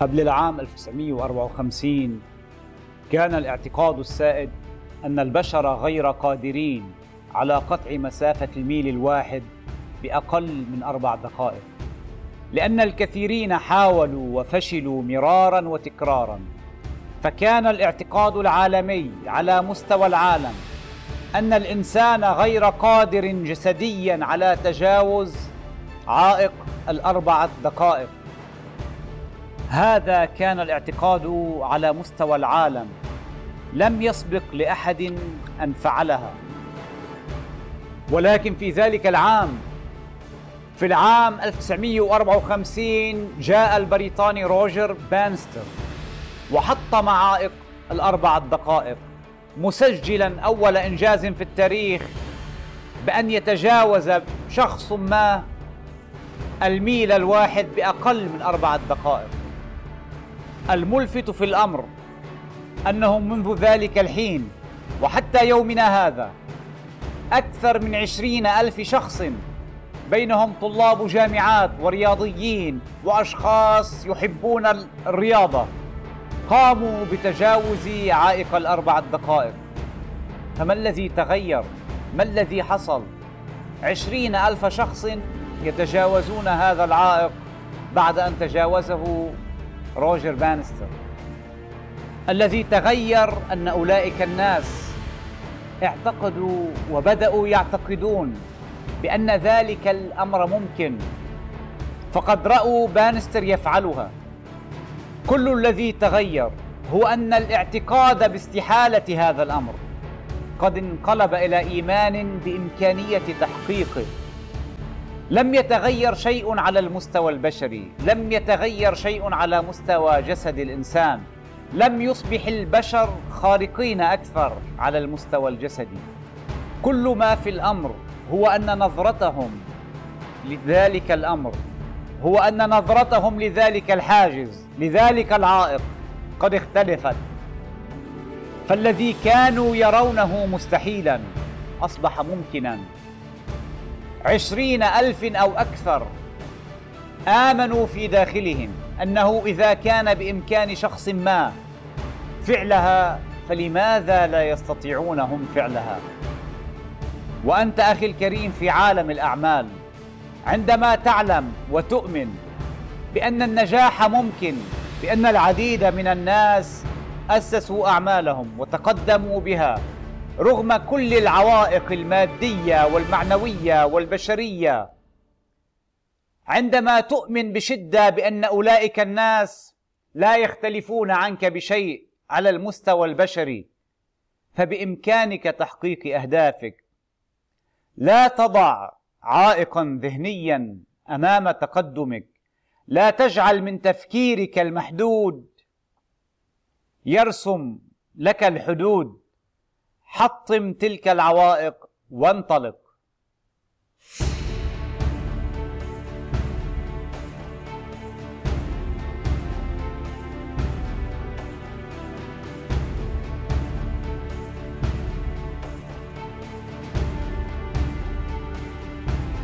قبل العام 1954 كان الاعتقاد السائد أن البشر غير قادرين على قطع مسافة الميل الواحد بأقل من أربع دقائق لأن الكثيرين حاولوا وفشلوا مرارا وتكرارا فكان الاعتقاد العالمي على مستوى العالم أن الإنسان غير قادر جسديا على تجاوز عائق الأربعة دقائق. هذا كان الاعتقاد على مستوى العالم. لم يسبق لأحد أن فعلها. ولكن في ذلك العام في العام 1954 جاء البريطاني روجر بانستر وحطم عائق الأربعة دقائق مسجلا أول إنجاز في التاريخ بأن يتجاوز شخص ما الميل الواحد بأقل من أربعة دقائق. الملفت في الأمر أنه منذ ذلك الحين وحتى يومنا هذا أكثر من عشرين ألف شخص بينهم طلاب جامعات ورياضيين وأشخاص يحبون الرياضة قاموا بتجاوز عائق الأربعة دقائق فما الذي تغير؟ ما الذي حصل؟ عشرين ألف شخص يتجاوزون هذا العائق بعد أن تجاوزه روجر بانستر الذي تغير أن أولئك الناس اعتقدوا وبدأوا يعتقدون بأن ذلك الأمر ممكن فقد رأوا بانستر يفعلها. كل الذي تغير هو أن الاعتقاد باستحالة هذا الأمر قد انقلب إلى إيمان بإمكانية تحقيقه. لم يتغير شيء على المستوى البشري لم يتغير شيء على مستوى جسد الإنسان لم يصبح البشر خارقين أكثر على المستوى الجسدي. كل ما في الأمر هو أن نظرتهم لذلك الأمر هو أن نظرتهم لذلك الحاجز لذلك العائق قد اختلفت. فالذي كانوا يرونه مستحيلا أصبح ممكنا. عشرين ألف أو أكثر آمنوا في داخلهم أنه إذا كان بإمكان شخص ما فعلها فلماذا لا يستطيعون هم فعلها؟ وأنت أخي الكريم في عالم الأعمال عندما تعلم وتؤمن بأن النجاح ممكن بأن العديد من الناس أسسوا أعمالهم وتقدموا بها رغم كل العوائق المادية والمعنوية والبشرية عندما تؤمن بشدة بأن أولئك الناس لا يختلفون عنك بشيء على المستوى البشري فبإمكانك تحقيق أهدافك لا تضع عائقا ذهنيا أمام تقدمك لا تجعل من تفكيرك المحدود يرسم لك الحدود. حطم تلك العوائق وانطلق.